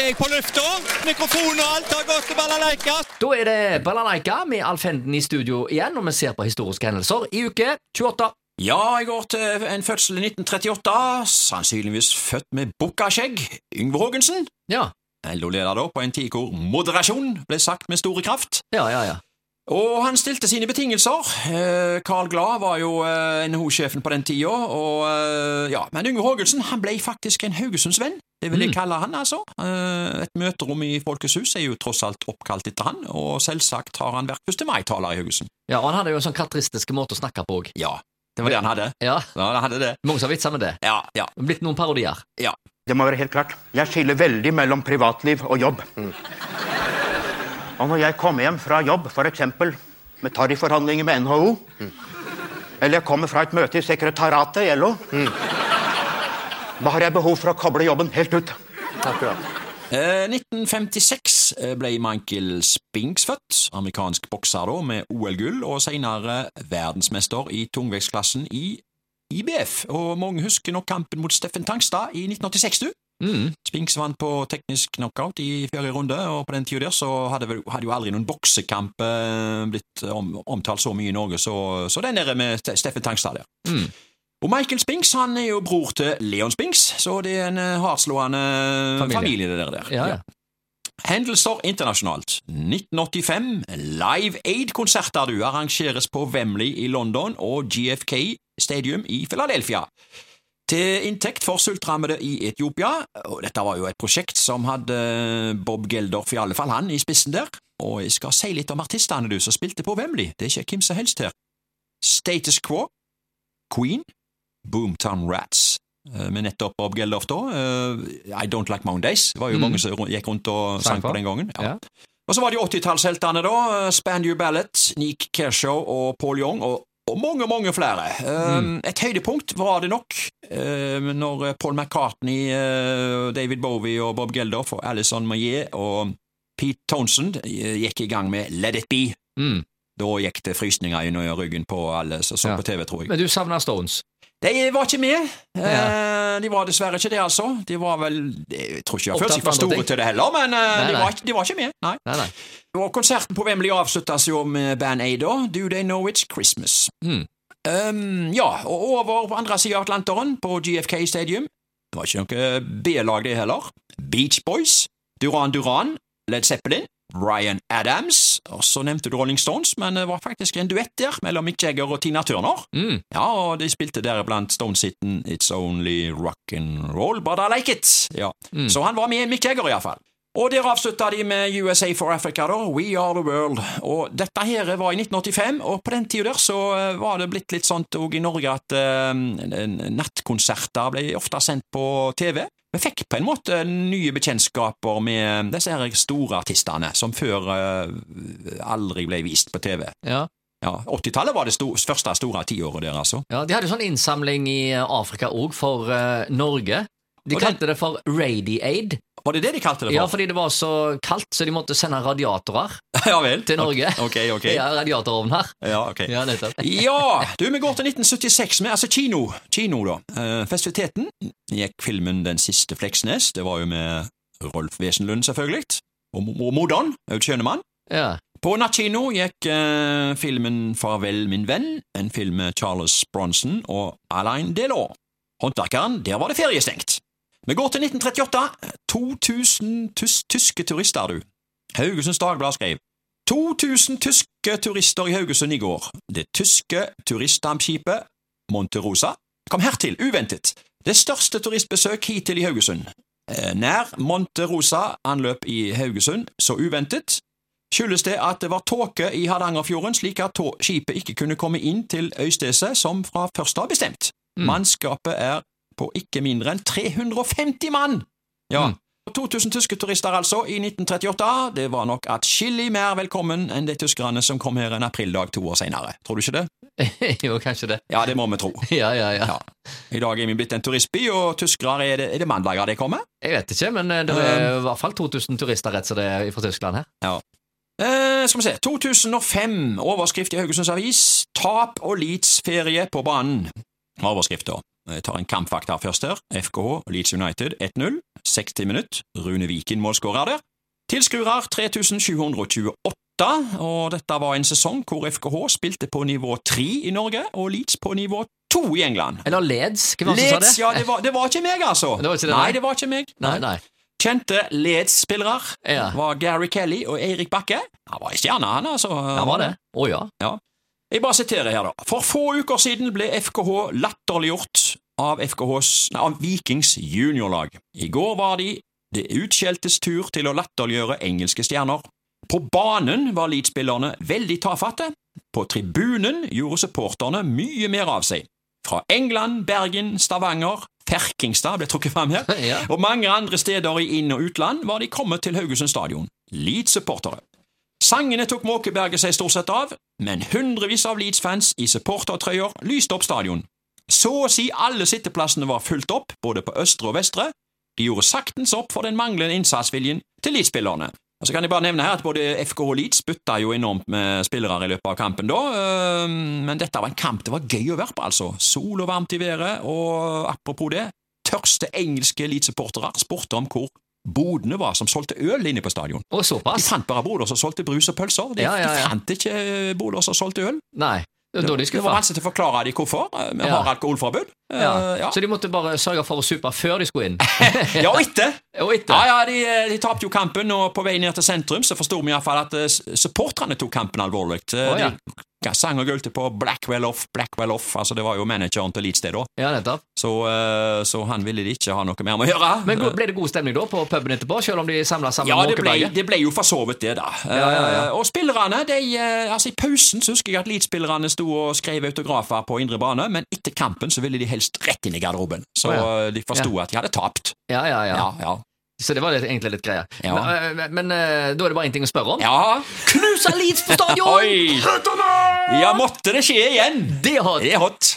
er jeg på lufta. Mikrofon og alt har gått til balalaika. Da er det Balalaika med Alf Henden i studio igjen, og vi ser på historiske hendelser i uke 28. Ja, jeg går til en fødsel i 1938, sannsynligvis født med bukkaskjegg, Yngve Haagensen. Ja, LO-leder da på en tid hvor moderasjon ble sagt med store kraft. ja, ja. ja. Og han stilte sine betingelser. Eh, Carl Glad var jo eh, NHO-sjefen på den tida, og eh, ja, men Yngve Haagensen han ble faktisk en Haugesundsvenn. Det vil jeg Mm. kalle han, altså. Et møterom i Folkets hus er jo tross alt oppkalt etter han, og selvsagt har han vært 1. mai-taler i Haugesund. ja og han hadde jo en sånn karakteristisk måte å snakke på òg. Ja, det var det han hadde. Ja, Ja, han hadde det. mange som har vitsa med det. Ja, ja, Blitt noen parodier. ja. Det må være helt klart. Jeg skiller veldig mellom privatliv og jobb. Og når jeg kommer hjem fra jobb, f.eks. med tarifforhandlinger med NHO, eller jeg kommer fra et møte i sekretariatet i LO, da har jeg behov for å koble jobben helt ut. Eh, 1956 ble Michael Spinks født, amerikansk bokser da, med OL-gull, og senere verdensmester i tungvektsklassen i IBF. Og mange husker nok kampen mot Steffen Tangstad i 1986, du. Mm. Spinks vant på teknisk knockout i forrige runde, og på den tida der så hadde, vel, hadde jo aldri noen boksekamp eh, blitt om, omtalt så mye i Norge, så, så den der med Steffen Tangstad der. Mm. Og Michael Spinks han er jo bror til Leon Spinks, så det er en hardslående Familie. familie, det der. der. Ja, ja. Hendelser internasjonalt. 1985. Live Aid-konserter du arrangeres på Wembley i London og GFK Stadium i Philadelphia. Til inntekt for sultrammede i Etiopia, og dette var jo et prosjekt som hadde Bob Geldorf, i alle fall han, i spissen der. Og jeg skal si litt om artistene du som spilte på Wembley, det er ikke hvem som helst her. Status Quo, Queen, Boomtown Rats, eh, med nettopp Bob Geldorf da. eh, I Don't Like Mondays. Det var jo Mm. mange som gikk rundt og Sang på. den gangen. Ja. Ja. Og så var det jo 80-tallsheltene, da. Spandew Ballet, Nick Kershaw og Paul Young, og, og mange, mange flere. Eh, Mm. Et høydepunkt var det nok eh, når Paul McCartney, eh, David Bowie og Bob Geldof og Alison Maillet og Pete Townsend gikk i gang med Let It Be. Mm. Da gikk det frysninger i ryggen på alle som så Ja. på TV, tror jeg. Men du savna Stones? De var ikke med. Ja. Eh, De var dessverre ikke det, altså. De var vel Jeg tror ikke har følt seg for store til det heller, men eh, Nei, de, var, ikke- de var ikke med. Nei. Nei, nei. Og konserten på Wembley avsluttes jo med Band Aid. Do They Know It's Christmas. Mm. Um, ja, og over på andre siden av Atlanteren, på GFK Stadium, det var ikke noe B-lag det heller. Beach Boys, Duran Duran, Led Zeppelin, Ryan Adams, og så nevnte du Rolling Stones, men det var faktisk en duett der mellom Mick Jagger og Tina Turner. Mm. Ja, og de spilte deriblant Stones-hiten It's Only Rock and Roll, But I Like It. Ja. Mm. Så han var med Mick Jagger, iallfall. Og der avslutta de med USA for Africa, da. We Are The World. Og dette her var i 1985, og på den tida der så eh, var det blitt litt sånt òg i Norge at eh, nattkonserter ble ofte sendt på TV. Vi fikk på en måte nye bekjentskaper med disse her store artistene, som før eh, aldri ble vist på TV. Ja. Ja, 80-tallet var det sto første store tiåret der, altså. ja. De hadde sånn innsamling i eh, Afrika òg, for uh, Norge. De Og den- kalte det for Radiaid. Var det det de kalte det for? Ja, fordi det var så kaldt, så de måtte sende radiatorer Ja, til Norge. Ok, ok. Ja, radiatorovn her. Ja, ok. Ja. Ja, du, vi går til 1976 med altså kino. Kino, da. Uh, festiviteten gikk filmen Den siste Fleksnes. Det var jo med Rolf Wesenlund, selvfølgelig. Og og moderen, Aud Schønemann. Ja. På nattkino gikk uh, filmen Farvel, min venn, en film med Charles Bronson og Alain Delors. Håndverkeren, der var det feriestengt. Vi går til 1938. 2000 tys tyske turister, du. Haugesunds Dagblad skrev 2000 tyske turister i Haugesund i går. Det tyske turistdampskipet Monterosa kom hertil uventet. Det største turistbesøk hittil i Haugesund. Eh, Nær Monterosa anløp i Haugesund så uventet skyldes det at det var tåke i Hardangerfjorden, slik at skipet ikke kunne komme inn til Øystese som fra først av bestemt. Mm. Mannskapet er på ikke mindre enn 350 mann! Ja. Mm. 2000 tyske turister altså i 1938. Det var nok atskillig mer velkommen enn de tyskerne som kom her en aprildag to år senere. Tror du ikke det? jo, kanskje det. Ja, det må vi tro. Ja, ja, ja. Ja. I dag er vi blitt en turistby, og tyskere er det, er det mandager de kommer? Jeg vet ikke, men eh, det er i hvert fall 2000 turister rett som det er fra Tyskland her. Eh, skal vi se 2005. Overskrift i Haugesunds Avis. Tap og Leeds ferie på banen. Overskrift, da. Jeg tar en kampfakt her først her. FKH Leeds United 1-0. 60 minutt. Rune Viken målskårer der. Tilskuere 3728, og dette var en sesong hvor FKH spilte på nivå 3 i Norge og Leeds på nivå 2 i England. Eller Leds, hva var det som sa det? Leeds, ja, det var, det var ikke meg, altså. Det ikke det, nei, det var ikke meg. Nei, nei. Kjente Leeds-spillere Ja. var Gary Kelly og Eirik Bakke. Han var en stjerne, han, altså. Han var det. Å ja. Ja. Jeg bare siterer her, da. For få uker siden ble FKH latterliggjort av, FKHs, nei, av Vikings juniorlag. I går var de det utskjeltes tur til å latterliggjøre engelske stjerner. På banen var Leeds-spillerne veldig tafatte. På tribunen gjorde supporterne mye mer av seg. Fra England, Bergen, Stavanger, Ferkingstad ble trukket fram her, Ja. og mange andre steder i inn- og utland var de kommet til Haugesund stadion. Leeds-supportere. Sangene tok Måkeberget seg stort sett av, men hundrevis av Leeds-fans i supportertrøyer lyste opp stadion. Så å si alle sitteplassene var fulgt opp, både på østre og vestre. De gjorde saktens opp for den manglende innsatsviljen til Leeds-spillerne. Så kan jeg bare nevne her at Både FK og Leeds bytta jo enormt med spillere i løpet av kampen, da, men dette var en kamp det var gøy å være på, altså. Sol og varmt i været, og apropos det, tørste engelske Leeds-supportere spurte om hvor bodene var som solgte øl inne på stadion. Og De fant bare boder som solgte brus og pølser. De, Ja, ja, ja. de fant ikke boder som solgte øl. Nei. Det var de Det var vanskelig å forklare dem hvorfor. Vi Ja. har alkoholforbud. Eh, Ja. ja. Så de måtte bare sørge for å supe før de skulle inn. ja, og etter. Og etter. Ja, ja, de, de tapte jo kampen, og på vei ned til sentrum så forsto vi iallfall at eh, supporterne tok kampen alvorlig. Oh, Å, ja. Sang og gulte på Blackwell off, Blackwell off. Altså, det var jo manageren til Leeds det, da. Ja, nettopp. Så, eh, så han ville de ikke ha noe mer med å gjøre. Men ble det god stemning da på puben etterpå, selv om de samla sammen Ja, det ble, Måkeberget? det ble jo for så vidt det, da. Ja, ja, ja. Eh, Og spillerne, de, eh, altså I pausen så husker jeg at Leeds-spillerne sto og skrev autografer på indre bane, men etter kampen så ville de helst rett inn i garderoben. Så oh, ja. de forsto at de hadde tapt. Ja, ja, ja. Ja, ja. Så det var egentlig litt greia. Ja. Men, men, men eh, da er det bare én ting å spørre om. ja. Knusa Leeds på stadion! Oi! Ja, måtte det skje igjen? Det har Det er hot.